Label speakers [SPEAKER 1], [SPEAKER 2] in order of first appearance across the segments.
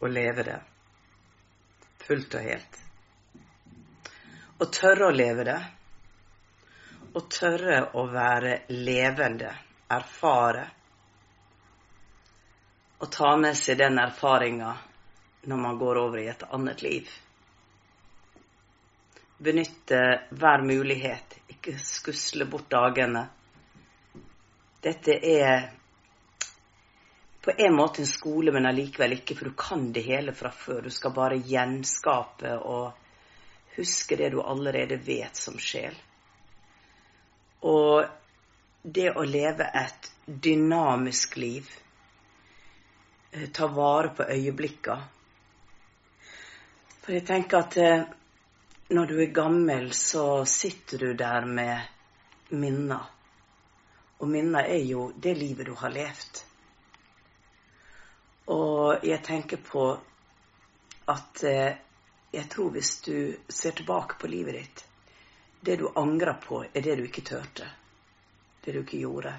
[SPEAKER 1] å leve det fullt og helt. Å tørre å leve det. Å tørre å være levende, erfare. Å ta med seg den erfaringa når man går over i et annet liv. Benytte hver mulighet, ikke skusle bort dagene. Dette er på en måte en skole, men allikevel ikke, for du kan det hele fra før. Du skal bare gjenskape og huske det du allerede vet som sjel. Og det å leve et dynamisk liv, eh, ta vare på øyeblikka. For jeg tenker at eh, når du er gammel, så sitter du der med minner. Og minner er jo det livet du har levd. Jeg tenker på at eh, jeg tror hvis du ser tilbake på livet ditt Det du angrer på, er det du ikke turte. Det du ikke gjorde.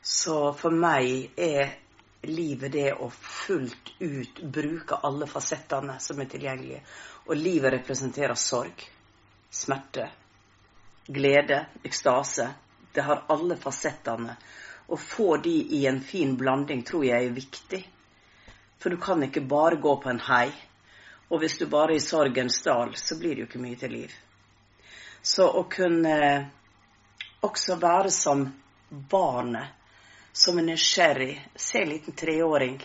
[SPEAKER 1] Så for meg er livet det å fullt ut bruke alle fasettene som er tilgjengelige. Og livet representerer sorg, smerte, glede, ekstase. Det har alle fasettene. Å få de i en fin blanding tror jeg er viktig. For du kan ikke bare gå på en hei. Og hvis du bare er i sorgens dal, så blir det jo ikke mye til liv. Så å kunne også være som barnet, som en nysgjerrig, se en liten treåring,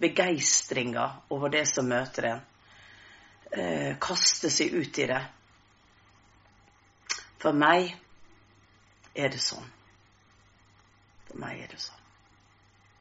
[SPEAKER 1] begeistringa over det som møter en, eh, kaste seg ut i det. For meg er det sånn. Mayerism